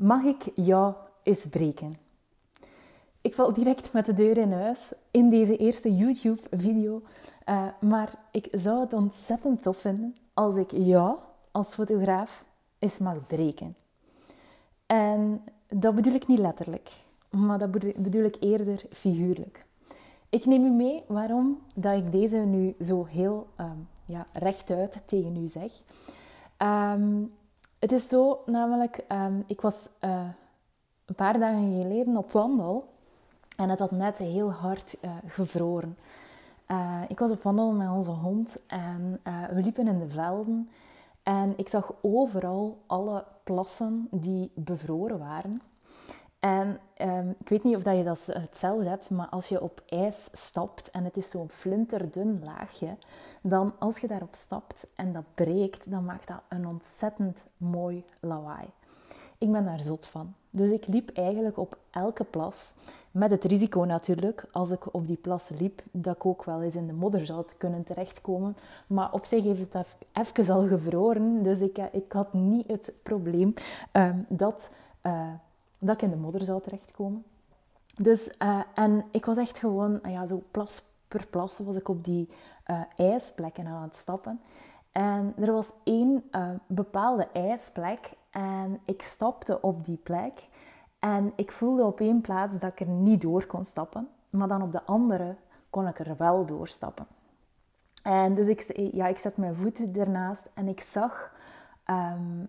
Mag ik jou eens breken? Ik val direct met de deur in huis in deze eerste YouTube-video. Uh, maar ik zou het ontzettend tof vinden als ik jou als fotograaf eens mag breken. En dat bedoel ik niet letterlijk, maar dat bedoel ik eerder figuurlijk. Ik neem u mee waarom dat ik deze nu zo heel um, ja, rechtuit tegen u zeg. Um, het is zo, namelijk, um, ik was uh, een paar dagen geleden op wandel en het had net heel hard uh, gevroren. Uh, ik was op wandel met onze hond en we liepen in de velden en ik zag overal alle plassen die bevroren waren. En um, ik weet niet of dat je dat hetzelfde hebt, maar als je op ijs stapt en het is zo'n flinterdun laagje, dan als je daarop stapt en dat breekt, dan maakt dat een ontzettend mooi lawaai. Ik ben daar zot van. Dus ik liep eigenlijk op elke plas. Met het risico natuurlijk, als ik op die plas liep, dat ik ook wel eens in de modder zou kunnen terechtkomen. Maar op zich heeft het even al gevroren, dus ik, ik had niet het probleem um, dat... Uh, dat ik in de modder zou terechtkomen. Dus, uh, en ik was echt gewoon, uh, ja, zo plas per plas was ik op die uh, ijsplekken aan het stappen. En er was één bepaalde ijsplek en ik stapte op die plek. En ik voelde op één plaats dat ik er niet door kon stappen, maar dan op de andere kon ik er wel doorstappen. En dus ik, ja, ik zet mijn voeten ernaast en ik zag um,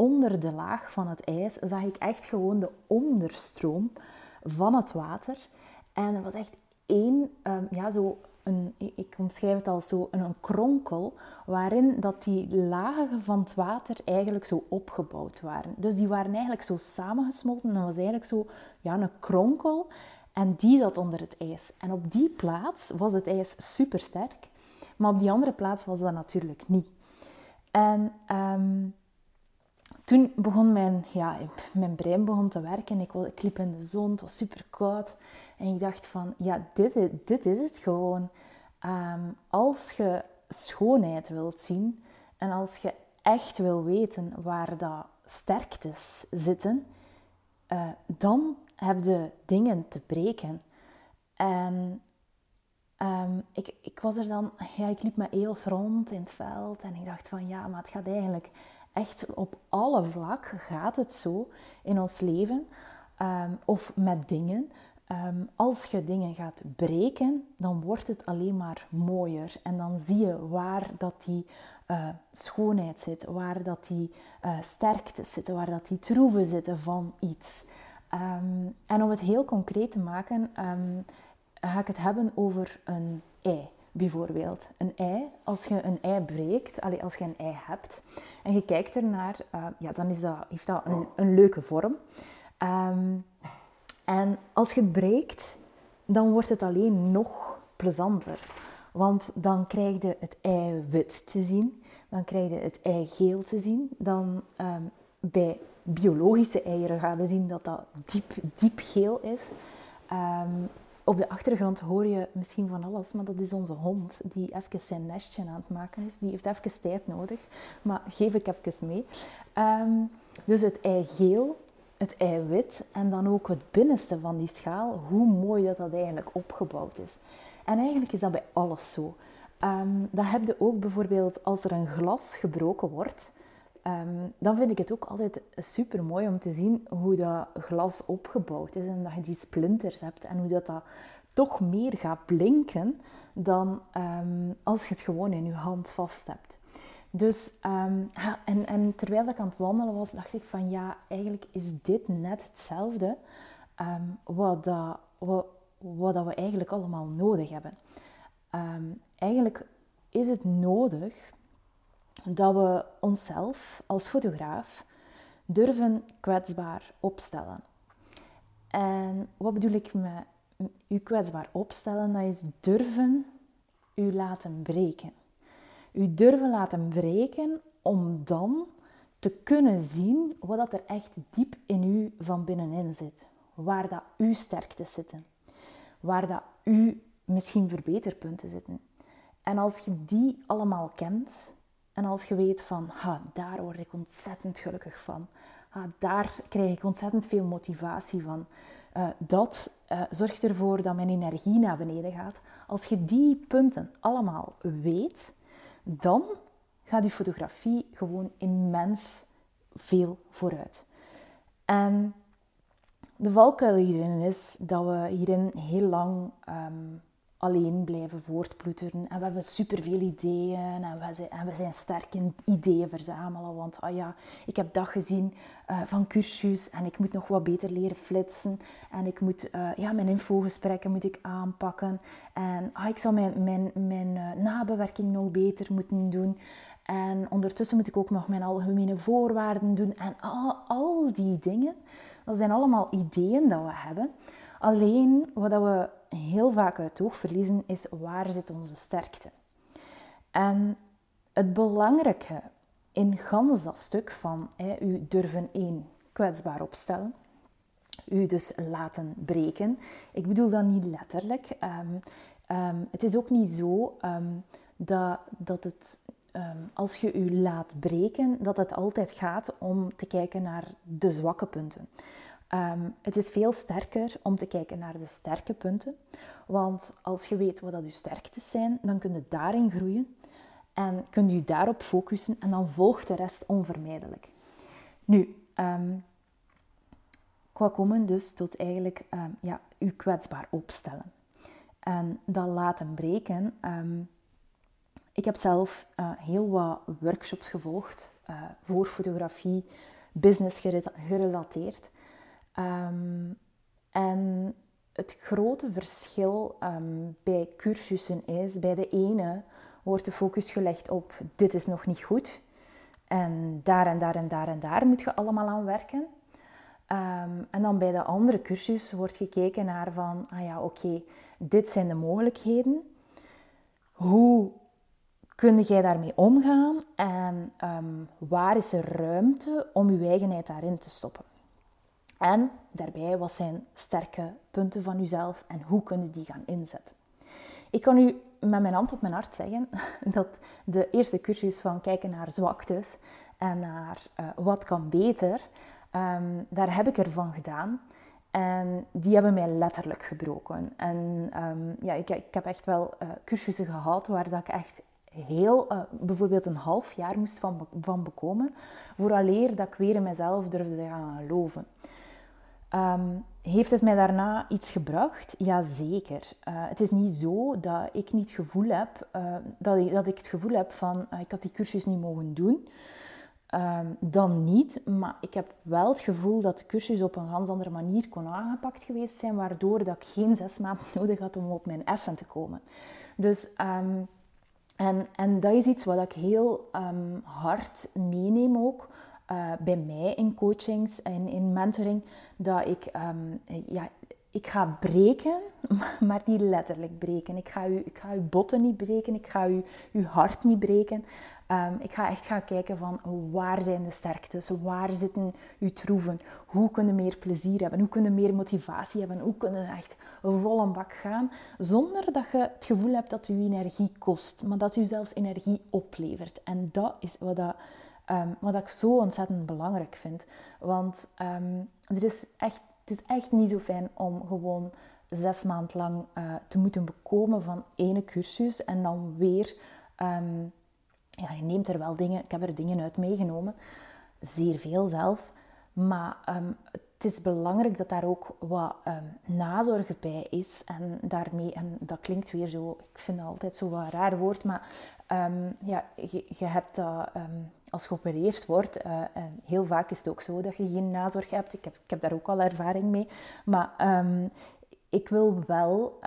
onder de laag van het ijs zag ik echt gewoon de onderstroom van het water. En er was echt één, um, ja, zo een, ik omschrijf het als zo een, kronkel, waarin dat die lagen van het water eigenlijk zo opgebouwd waren. Dus die waren eigenlijk zo samengesmolten en dat was eigenlijk zo ja, een kronkel. En die zat onder het ijs. En op die plaats was het ijs super sterk, maar op die andere plaats was dat natuurlijk niet. En um, toen begon mijn, ja, mijn brein begon te werken. Ik, ik liep in de zon, het was super koud. En ik dacht van, ja, dit, dit is het gewoon. Ehm, als je schoonheid wilt zien en als je echt wil weten waar dat sterktes zitten, uh, dan heb je dingen te breken. En um, ik, ik was er dan, ja, ik liep met eels rond in het veld en ik dacht van, ja, maar het gaat eigenlijk echt op alle vlak gaat het zo in ons leven um, of met dingen. Um, als je dingen gaat breken, dan wordt het alleen maar mooier. En dan zie je waar dat die uh, schoonheid zit, waar dat die uh, sterkte zitten, waar dat die troeven zitten van iets. Um, en om het heel concreet te maken, ga ik het hebben over een ei bijvoorbeeld. Een ei, als je een ei breekt, als je een ei hebt en je kijkt ernaar, uh, ja, dan is dat, heeft dat een, een leuke vorm. Um, en als je het breekt, dan wordt het alleen nog plezanter. Want dan krijg je het ei wit te zien, dan krijg je het ei geel te zien. Dan um, bij biologische eieren gaan we zien dat dat diep, diep geel is. Um, op de achtergrond hoor je misschien van alles, maar dat is onze hond die even zijn nestje aan het maken is. Die heeft even tijd nodig, maar geef ik even mee. Um, dus het ei geel, het ei wit en dan ook het binnenste van die schaal, hoe mooi dat dat eigenlijk opgebouwd is. En eigenlijk is dat bij alles zo. Um, dat heb je ook bijvoorbeeld als er een glas gebroken wordt. Um, dan vind ik het ook altijd super mooi om te zien hoe dat glas opgebouwd is en dat je die splinters hebt en hoe dat, dat toch meer gaat blinken dan um, als je het gewoon in je hand vast hebt. Dus, um, en, en terwijl ik aan het wandelen was, dacht ik van ja, eigenlijk is dit net hetzelfde wat, dat, wat, wat dat we eigenlijk allemaal nodig hebben. eigenlijk is het nodig dat we onszelf als fotograaf durven kwetsbaar opstellen. En wat bedoel ik met u kwetsbaar opstellen? Dat is durven u laten breken. U durven laten breken om dan te kunnen zien wat dat er echt diep in u van binnenin zit. Waar dat uw sterktes zitten. Waar dat u misschien verbeterpunten zitten. En als je die allemaal kent, en als je weet van, ha, daar word ik ontzettend gelukkig van. ah, daar krijg ik ontzettend veel motivatie van. Uh, dat uh, zorgt ervoor dat mijn energie naar beneden gaat. Als je die punten allemaal weet, dan gaat je fotografie gewoon immens veel vooruit. En de valkuil hierin is dat we hierin heel lang um, alleen blijven voortploeteren. En we hebben superveel ideeën en we, zijn, en we zijn sterk in ideeën verzamelen. Want ah ja, ik heb dat gezien uh, van cursus en ik moet nog wat beter leren flitsen. En ik moet, uh, ja, mijn infogesprekken moet ik aanpakken. En ah, ik zou mijn, mijn, mijn uh, nabewerking nog beter moeten doen. En ondertussen moet ik ook nog mijn algemene voorwaarden doen. En al, al die dingen, dat zijn allemaal ideeën dat we hebben. Alleen wat we heel vaak uit het oog verliezen is waar zit onze sterkte. En het belangrijke in gans dat stuk van hè, u durven één kwetsbaar opstellen, u dus laten breken. Ik bedoel dat niet letterlijk. Um, um, het is ook niet zo um, dat, dat het als je u laat breken, dat het altijd gaat om te kijken naar de zwakke punten. Um, het is veel sterker om te kijken naar de sterke punten. Want als je weet wat dat je sterktes zijn, dan kun je daarin groeien. En kun je daarop focussen en dan volgt de rest onvermijdelijk. Nu, um, qua komen dus tot eigenlijk um, ja, je kwetsbaar opstellen. En dat laten breken. ik heb zelf uh, heel wat workshops gevolgd uh, voor fotografie, business gerelateerd. Um, en het grote verschil um, bij cursussen is, bij de ene wordt de focus gelegd op dit is nog niet goed. En daar en daar en daar en daar moet je allemaal aan werken. Um, en dan bij de andere cursus wordt gekeken naar van, ah ja, oké, dit zijn de mogelijkheden. Hoe kun jij daarmee omgaan en waar is er ruimte om je eigenheid daarin te stoppen? En daarbij, wat zijn sterke punten van uzelf en hoe kun je die gaan inzetten? Ik kan u met mijn hand op mijn hart zeggen dat de eerste cursus van kijken naar zwaktes en naar uh, wat kan beter, um, daar heb ik ervan gedaan. En die hebben mij letterlijk gebroken. En um, ja, ik, ik, heb echt wel uh, cursussen gehad waar dat ik echt heel, uh, bijvoorbeeld een half jaar moest van, van bekomen, vooraleer dat ik weer in mezelf durfde te gaan geloven. Um, heeft het mij daarna iets gebracht? Jazeker. Uh, het is niet zo dat ik niet gevoel heb, uh, dat, ik, dat ik het gevoel heb van uh, ik had die cursus niet mogen doen. Um, dan niet, maar ik heb wel het gevoel dat de cursus op een ganz andere manier kon aangepakt geweest zijn, waardoor dat ik geen zes maanden nodig had om op mijn effen te komen. Dus, en, en dat is iets wat ik heel hard meeneem ook uh, bij mij in coachings en in mentoring dat ik, um, ja, ik ga breken, maar niet letterlijk breken. Ik ga, u, ik ga uw botten niet breken, ik ga u, uw hart niet breken. Um, ik ga echt gaan kijken van waar zijn de sterktes, waar zitten uw troeven, hoe kunnen meer plezier hebben, hoe kunnen meer motivatie hebben, hoe kunnen echt vol een bak gaan, zonder dat je het gevoel hebt dat u energie kost, maar dat u zelfs energie oplevert. En dat is wat dat Um, wat ik zo ontzettend belangrijk vind. Want um, is echt, het is echt niet zo fijn om gewoon zes maanden lang uh, te moeten bekomen van ene cursus en dan weer... Um, ja, je neemt er wel dingen... Ik heb er dingen uit meegenomen. Zeer veel zelfs. Maar het is belangrijk dat daar ook wat um, nazorg bij is. En daarmee, en dat klinkt weer zo, ik vind dat altijd zo raar woord, maar um, ja, je, je, hebt dat um, als geopereerd wordt. Uh, heel vaak is het ook zo dat je geen nazorg hebt. Ik heb, ik heb daar ook al ervaring mee. Maar ik wil wel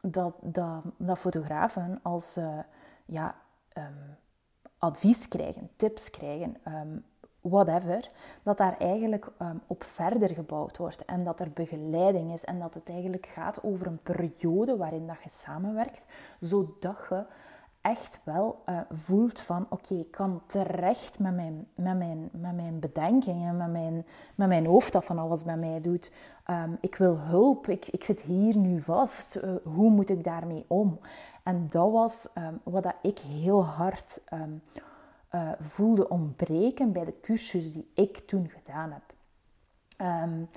dat, dat, dat fotografen als ja, advies krijgen, tips krijgen whatever, dat daar eigenlijk um, op verder gebouwd wordt en dat er begeleiding is en dat het eigenlijk gaat over een periode waarin dat je samenwerkt, zodat je echt wel uh, voelt van oké, ik kan terecht met mijn, met mijn, met mijn bedenkingen, met mijn, met mijn hoofd dat van alles bij mij doet. Um, ik wil hulp, ik, ik zit hier nu vast, uh, hoe moet ik daarmee om? En dat was um, wat dat ik heel hard voelde ontbreken bij de cursus die ik toen gedaan heb. Um,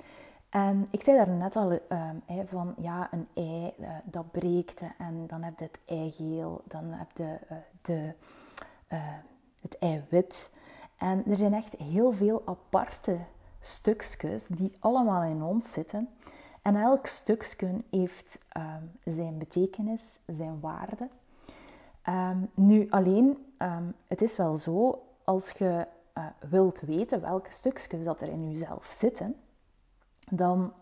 en ik zei daar net al um, van, ja, een ei uh, dat breekt en dan heb je het eigeel, dan heb je uh, de, het eiwit. En er zijn echt heel veel aparte stukjes die allemaal in ons zitten. En elk stukje heeft um, zijn betekenis, zijn waarde. Nu alleen, um, het is wel zo, als je uh, wilt weten welke stukjes dat er in jezelf zitten, dan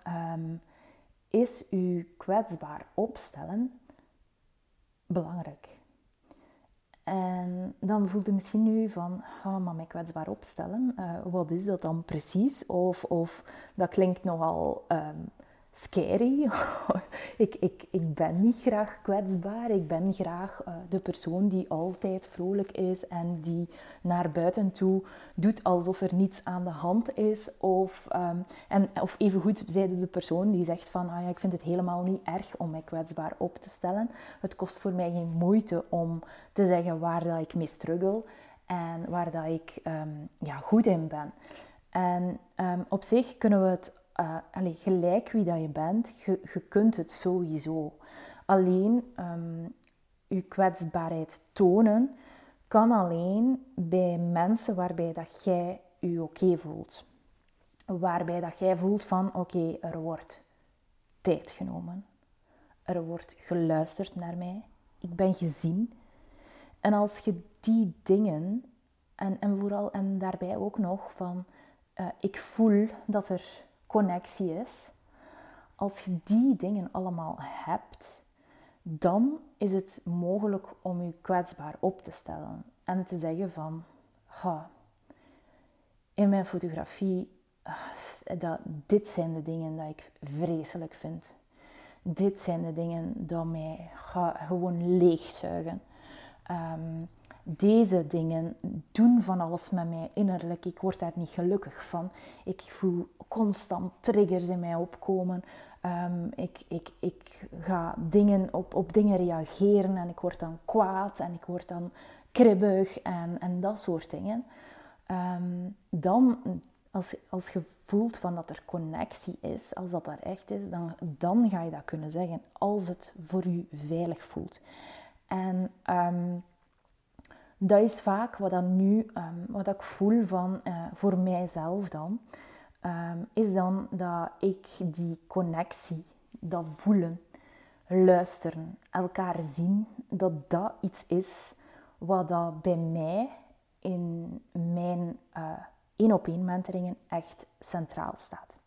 is je kwetsbaar opstellen belangrijk. En dan voelt je misschien nu van, oh, maar mij kwetsbaar opstellen, uh, wat is dat dan precies? Of, of dat klinkt nogal um, scary. ik, ik, ik ben niet graag kwetsbaar. Ik ben graag uh, de persoon die altijd vrolijk is en die naar buiten toe doet alsof er niets aan de hand is. Of, um, en, of evengoed zijde de persoon die zegt van ah ja, ik vind het helemaal niet erg om mij kwetsbaar op te stellen. Het kost voor mij geen moeite om te zeggen waar dat ik mee struggle en waar dat ik um, ja, goed in ben. En um, op zich kunnen we het uh, allez, gelijk wie dat je bent, je, je kunt het sowieso. Alleen um, je kwetsbaarheid tonen kan alleen bij mensen waarbij dat jij je oké voelt. Waarbij dat jij voelt van oké, er wordt tijd genomen. Er wordt geluisterd naar mij. Ik ben gezien. En als je die dingen, en, en vooral en daarbij ook nog van uh, ik voel dat er connectie is, als je die dingen allemaal hebt, dan is het mogelijk om je kwetsbaar op te stellen en te zeggen van, in mijn fotografie, ah, dat, dit zijn de dingen die ik vreselijk vind. Dit zijn de dingen die mij gewoon leegzuigen. Um, deze dingen doen van alles met mij innerlijk. Ik word daar niet gelukkig van. Ik voel constant triggers in mij opkomen. Um, ik, ik, ik ga dingen op, op dingen reageren en ik word dan kwaad en ik word dan kribbig en, en dat soort dingen. Um, dan, als, als je voelt van dat er connectie is, als dat daar echt is, dan, dan ga je dat kunnen zeggen als het voor je veilig voelt. En um, dat is vaak wat dan nu, um, wat ik voel van, uh, voor mijzelf dan, um, is dan dat ik die connectie, dat voelen, luisteren, elkaar zien, dat dat iets is wat dat bij mij in mijn één op één mentoringen echt centraal staat.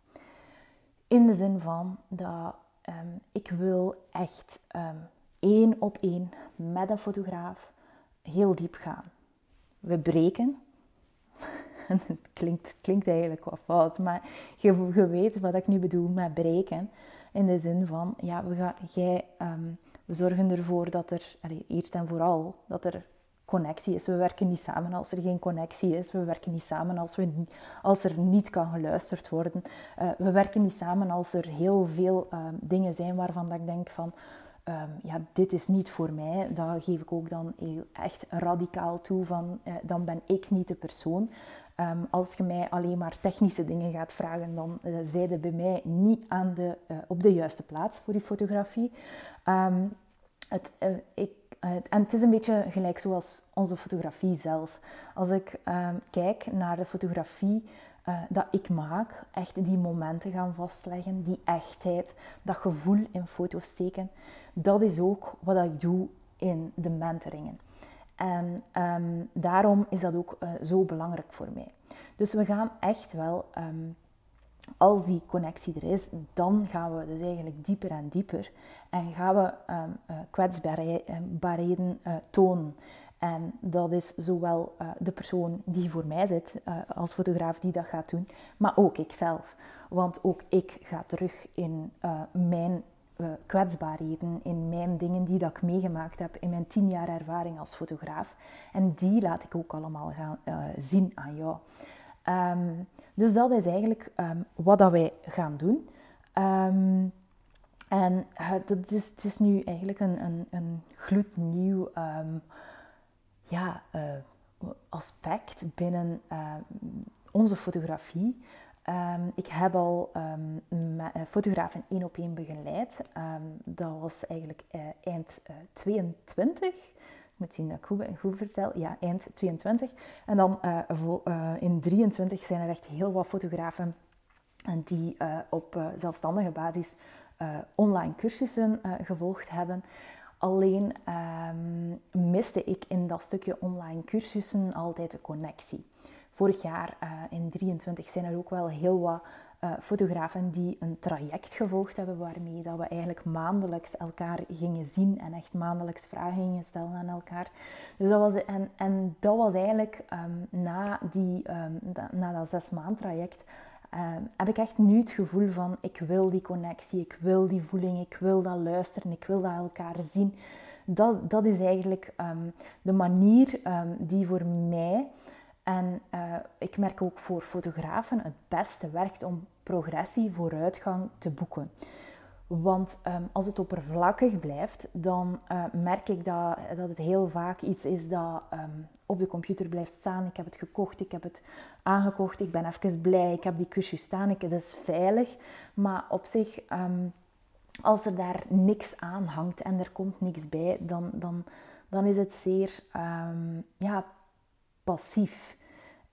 In de zin van dat um, ik wil echt één op één met een fotograaf heel diep gaan. We breken. het klinkt, klinkt eigenlijk wel fout, maar je, je, weet wat ik nu bedoel met breken. In de zin van, ja, we, gaan, jij, um, we zorgen ervoor dat er, eerst en vooral, dat er connectie is. We werken niet samen als er geen connectie is. We werken niet samen als, we, als er niet kan geluisterd worden. Uh, we werken niet samen als er heel veel um, dingen zijn waarvan dat ik denk van um, ja, dit is niet voor mij, dat geef ik ook dan echt radicaal toe van, uh, dan ben ik niet de persoon. Um, als je mij alleen maar technische dingen gaat vragen, dan uh, zij bij mij niet aan de, uh, op de juiste plaats voor die fotografie. Um, het, ik, en het is een beetje gelijk zoals onze fotografie zelf. Als ik kijk naar de fotografie uh, dat ik maak, echt die momenten gaan vastleggen, die echtheid, dat gevoel in foto's steken, dat is ook wat ik doe in de mentoringen. En um, daarom is dat ook uh, zo belangrijk voor mij. Dus we gaan echt wel, um, als die connectie er is, dan gaan we dus eigenlijk dieper en dieper en gaan we um, uh, kwetsbaarheden uh, tonen. En dat is zowel uh, de persoon die voor mij zit uh, als fotograaf die dat gaat doen, maar ook ikzelf. Want ook ik ga terug in uh, mijn kwetsbaarheden, in mijn dingen die dat ik meegemaakt heb in mijn tien jaar ervaring als fotograaf. En die laat ik ook allemaal gaan zien aan jou. Um, dus dat is eigenlijk um, wat dat wij gaan doen. Um, en dat is, het is nu eigenlijk een, een, een gloednieuw ja, uh, aspect binnen onze fotografie. Ehm, ik heb al um, fotografen één op één begeleid. dat was eigenlijk eind 22. Ik moet zien dat ik goed vertel. Ja, eind 22. En dan in 23 zijn er echt heel wat fotografen die op zelfstandige basis online cursussen gevolgd hebben. Alleen um, miste ik in dat stukje online cursussen altijd de connectie. Vorig jaar uh, in 23 zijn er ook wel heel wat uh, fotografen die een traject gevolgd hebben waarmee dat we eigenlijk maandelijks elkaar gingen zien en echt maandelijks vragen gingen stellen aan elkaar. Dus dat was, en, en dat was eigenlijk um, na, die, da, na dat zes maand traject Ehm, heb ik echt nu het gevoel van ik wil die connectie, ik wil die voeling, ik wil dat luisteren, ik wil dat elkaar zien. Dat, dat is eigenlijk ehm, de manier um, die voor mij en uh, ik merk ook voor fotografen het beste werkt om progressie, vooruitgang te boeken. Want um, als het oppervlakkig blijft, dan uh, merk ik dat, dat het heel vaak iets is dat um, op de computer blijft staan. Ik heb het gekocht, ik heb het aangekocht, ik ben even blij, ik heb die cursus staan, ik, het is veilig. Maar op zich, um, als er daar niks aan hangt en er komt niks bij, dan, dan, dan is het zeer ja, passief.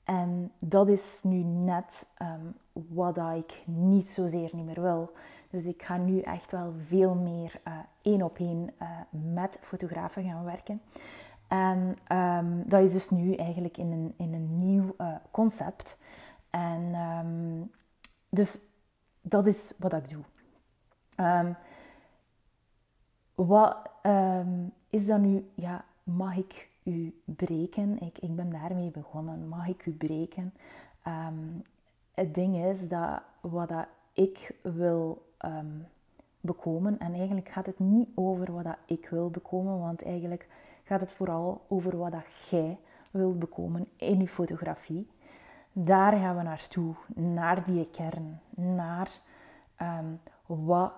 En dat is nu net wat ik niet zozeer niet meer wil. Dus ik ga nu echt wel veel meer uh, één op één uh, met fotografen gaan werken. En um, dat is dus nu eigenlijk in een, in een nieuw uh, concept. En um, dus dat is wat ik doe. Um, wat is dan nu, ja, mag ik u breken? Ik, ik ben daarmee begonnen. Mag ik u breken? Het ding is dat wat dat ik wil um, bekomen. En eigenlijk gaat het niet over wat dat ik wil bekomen, want eigenlijk gaat het vooral over wat dat jij wilt bekomen in je fotografie. Daar gaan we naartoe, naar die kern, naar um, wat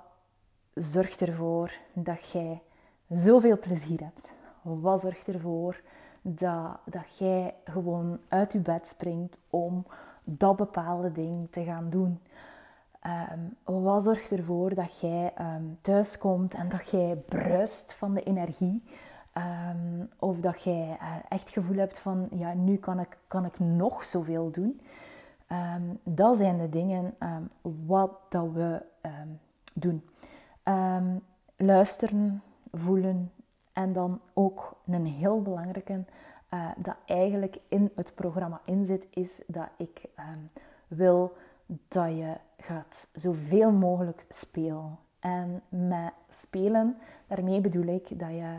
zorgt ervoor dat jij zoveel plezier hebt. Wat zorgt ervoor dat, dat jij gewoon uit je bed springt om dat bepaalde ding te gaan doen. Um, wat zorgt ervoor dat jij um, thuiskomt en dat jij bruist van de energie? Um, of dat jij uh, echt het gevoel hebt van, ja, nu kan ik, kan ik nog zoveel doen. dat zijn de dingen wat dat we doen. luisteren, voelen en dan ook een heel belangrijke uh, dat eigenlijk in het programma inzit, is dat ik wil dat je gaat zoveel mogelijk spelen. En met spelen, daarmee bedoel ik dat je,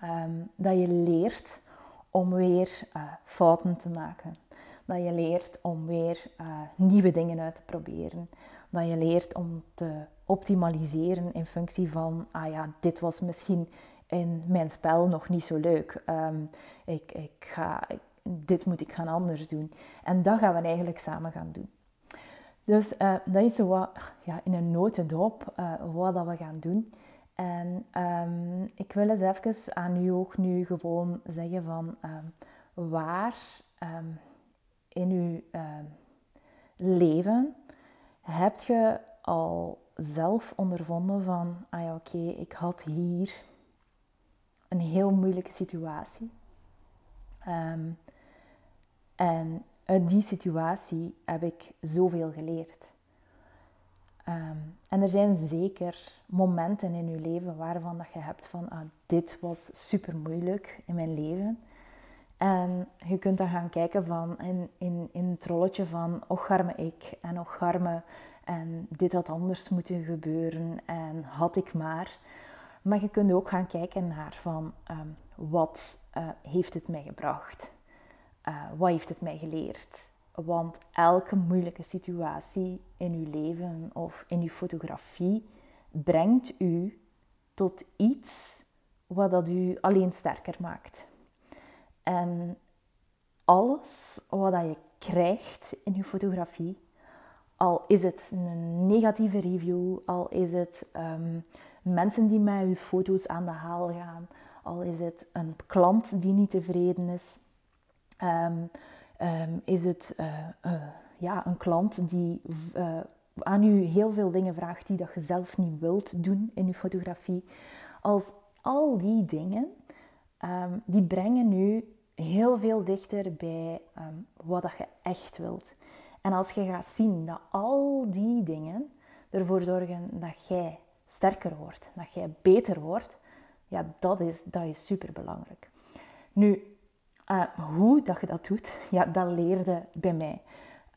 ehm, dat je leert om weer uh, fouten te maken. Dat je leert om weer uh, nieuwe dingen uit te proberen. Dat je leert om te optimaliseren in functie van, ah ja, dit was misschien in mijn spel nog niet zo leuk. Um, ik, ik ga, dit moet ik gaan anders doen. En dat gaan we eigenlijk samen gaan doen. Dus uh, dat is wat, ja, in een notendop uh, wat dat we gaan doen. En um, ik wil eens even aan u ook nu gewoon zeggen van um, waar in uw leven heb je al zelf ondervonden van, ah ja oké, ik had hier een heel moeilijke situatie. en uit die situatie heb ik zoveel geleerd. Ehm, en er zijn zeker momenten in je leven waarvan dat je hebt van ah, dit was super moeilijk in mijn leven. En je kunt dan gaan kijken van in, in, in het rolletje van och garme ik en och garme en dit had anders moeten gebeuren en had ik maar. Maar je kunt ook gaan kijken naar van um, wat uh, heeft het mij gebracht? Uh, wat heeft het mij geleerd? Want elke moeilijke situatie in uw leven of in uw fotografie brengt u tot iets wat dat u alleen sterker maakt. En alles wat dat je krijgt in je fotografie, al is het een negatieve review, al is het um, mensen die met je foto's aan de haal gaan, al is het een klant die niet tevreden is, Ehm, ehm, is het ja, een klant die aan u heel veel dingen vraagt die dat je zelf niet wilt doen in je fotografie. Als al die dingen, um, die brengen u heel veel dichter bij wat dat je echt wilt. En als je gaat zien dat al die dingen ervoor zorgen dat jij sterker wordt, dat jij beter wordt, ja, dat is, dat is super belangrijk. Nu, uh, hoe dat je dat doet, ja, dat leerde bij mij.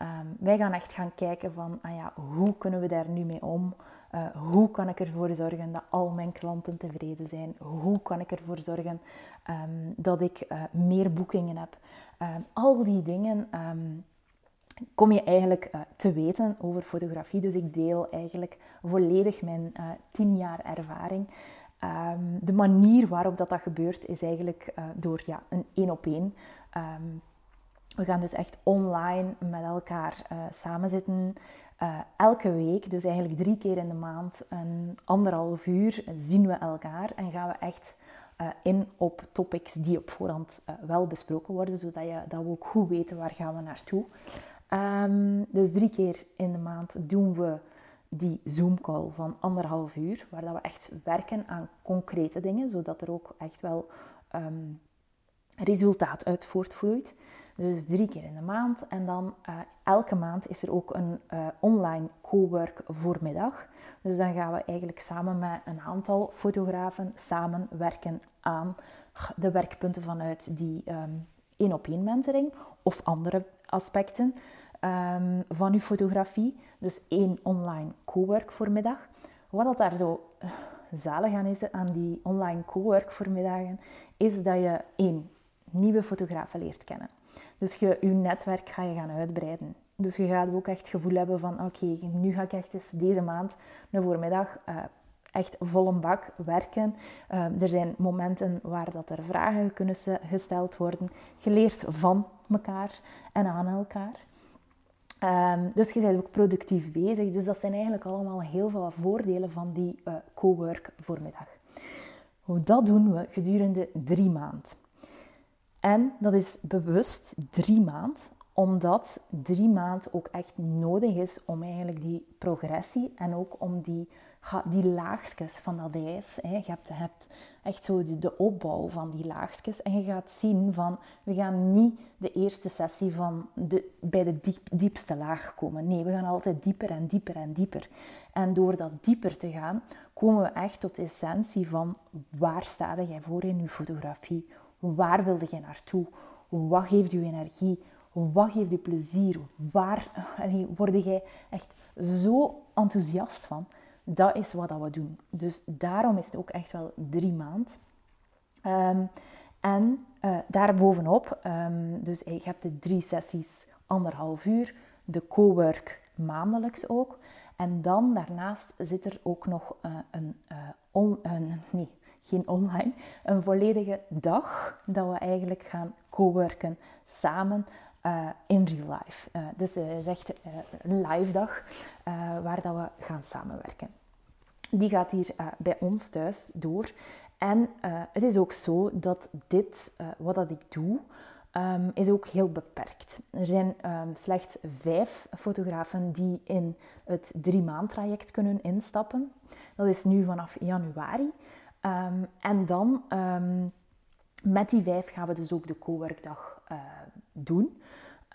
Um, wij gaan echt gaan kijken van, ah ja, hoe kunnen we daar nu mee om? Uh, hoe kan ik ervoor zorgen dat al mijn klanten tevreden zijn? Hoe kan ik ervoor zorgen um, dat ik uh, meer boekingen heb? Um, al die dingen kom je eigenlijk uh, te weten over fotografie. Dus ik deel eigenlijk volledig mijn tien jaar ervaring. de manier waarop dat, dat gebeurt is eigenlijk door ja, een één op één. We gaan dus echt online met elkaar uh, samen zitten. Uh, elke week, dus eigenlijk drie keer in de maand, een anderhalf uur, zien we elkaar en gaan we echt in op topics die op voorhand wel besproken worden, zodat je, dat we ook goed weten waar gaan we naartoe. Um, dus drie keer in de maand doen we die Zoom-call van anderhalf uur, waar dat we echt werken aan concrete dingen, zodat er ook echt wel um, resultaat uit voortvloeit. Dus drie keer in de maand. En dan uh, elke maand is er ook een uh, online co-work voormiddag. Dus dan gaan we eigenlijk samen met een aantal fotografen samen werken aan de werkpunten vanuit die um, één op één mentoring of andere aspecten um, van uw fotografie. Dus één online co-work voormiddag. Wat dat daar zo uh, zalig aan is aan die online co-work voormiddagen, is dat je één nieuwe fotografen leert kennen. Dus je, netwerk ga je gaan uitbreiden. Dus je gaat ook echt het gevoel hebben van oké, nu ga ik echt eens deze maand een voormiddag uh, echt vol een bak werken. Uh, er zijn momenten waar dat er vragen kunnen gesteld worden. Geleerd van elkaar en aan elkaar. Um, dus je bent ook productief bezig. Dus dat zijn eigenlijk allemaal heel veel voordelen van die uh, co-work voormiddag. Dat doen we gedurende drie maanden. En dat is bewust drie maand, omdat drie maand ook echt nodig is om eigenlijk die progressie en ook om die, die laagjes van dat ijs. Hè. Je, hebt, echt zo de, opbouw van die laagjes en je gaat zien van we gaan niet de eerste sessie van de, bij de diep, diepste laag komen. Nee, we gaan altijd dieper en dieper en dieper. En door dat dieper te gaan, komen we echt tot de essentie van waar sta jij voor in je fotografie? Waar wilde je naartoe? Wat geeft je energie? Wat geeft je plezier? Waar word jij echt zo enthousiast van? Dat is wat we doen. Dus daarom is het ook echt wel drie maanden. Um, en uh, daarbovenop, um, dus je hebt de drie sessies anderhalf uur, de co-work maandelijks ook. En dan daarnaast zit er ook nog uh, een, uh, on, een, nee, geen online, een volledige dag dat we eigenlijk gaan co-worken samen uh, in real life. Uh, dus het is echt uh, een live dag waar dat we gaan samenwerken. Die gaat hier bij ons thuis door. En het is ook zo dat dit, wat dat ik doe, um, is ook heel beperkt. Er zijn um, slechts vijf fotografen die in het drie maand traject kunnen instappen. Dat is nu vanaf januari. Um, en dan met die vijf gaan we dus ook de coworkdag uh, doen.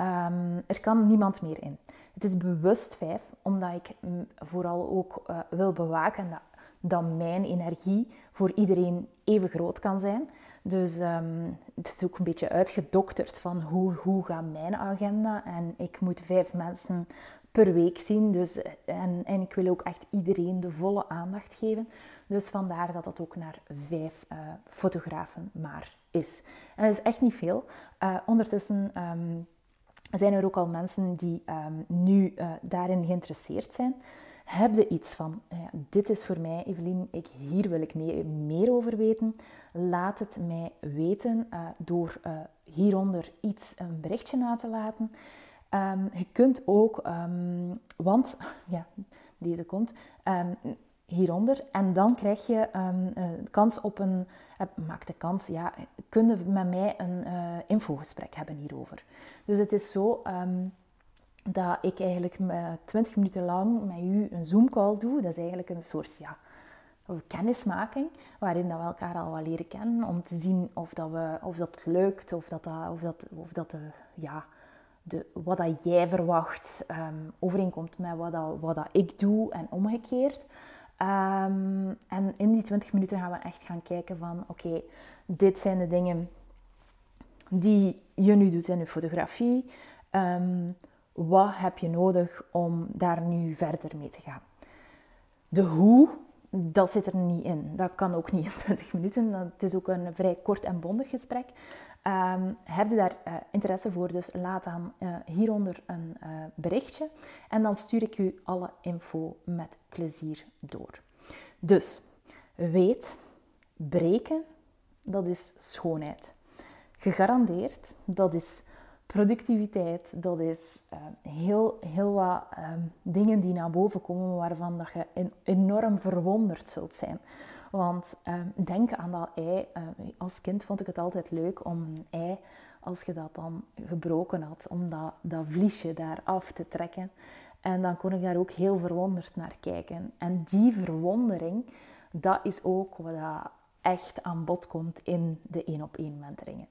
Um, er kan niemand meer in. Het is bewust vijf, omdat ik vooral ook uh, wil bewaken dat, dat, mijn energie voor iedereen even groot kan zijn. Dus um, het is ook een beetje uitgedokterd van hoe, hoe gaat mijn agenda. En ik moet vijf mensen per week zien. Dus, en, en ik wil ook echt iedereen de volle aandacht geven. Dus vandaar dat dat ook naar vijf uh, fotografen maar is. En dat is echt niet veel. Uh, ondertussen um, zijn er ook al mensen die um, nu uh, daarin geïnteresseerd zijn. Heb iets van, dit is voor mij, Evelien, ik, hier wil ik meer, meer over weten. Laat het mij weten door hieronder iets, een berichtje na te laten. Um, je kunt ook, um, want, ja, deze komt, um, hieronder. En dan krijg je um, kans op een, uh, maak de kans, ja, kunnen met mij een uh, infogesprek hebben hierover. Dus het is zo dat ik eigenlijk 20 minuten lang met u een Zoom call doe. Dat is eigenlijk een soort, ja, kennismaking, waarin dat we elkaar al wat leren kennen, om te zien of dat, we, of dat lukt, of dat, of dat, of dat ja, de, wat dat jij verwacht um, overeenkomt met wat, dat, wat dat ik doe en omgekeerd. Um, en in die 20 minuten gaan we echt gaan kijken van oké, dit zijn de dingen die je nu doet in je fotografie. Um, wat heb je nodig om daar nu verder mee te gaan? De hoe dat zit er niet in. Dat kan ook niet in 20 minuten. Het is ook een vrij kort en bondig gesprek. Um, heb je daar uh, interesse voor, dus laat dan uh, hieronder een uh, berichtje. En dan stuur ik u alle info met plezier door. Dus, weet, breken, dat is schoonheid. Gegarandeerd, dat is productiviteit, dat is uh, heel, heel wat uh, dingen die naar boven komen waarvan dat je enorm verwonderd zult zijn. Want uh, denk aan dat ei. als kind vond ik het altijd leuk om een ei, als je dat dan gebroken had, om dat, dat vliesje daar af te trekken. En dan kon ik daar ook heel verwonderd naar kijken. En die verwondering, dat is ook wat echt aan bod komt in de één op één mentoringen.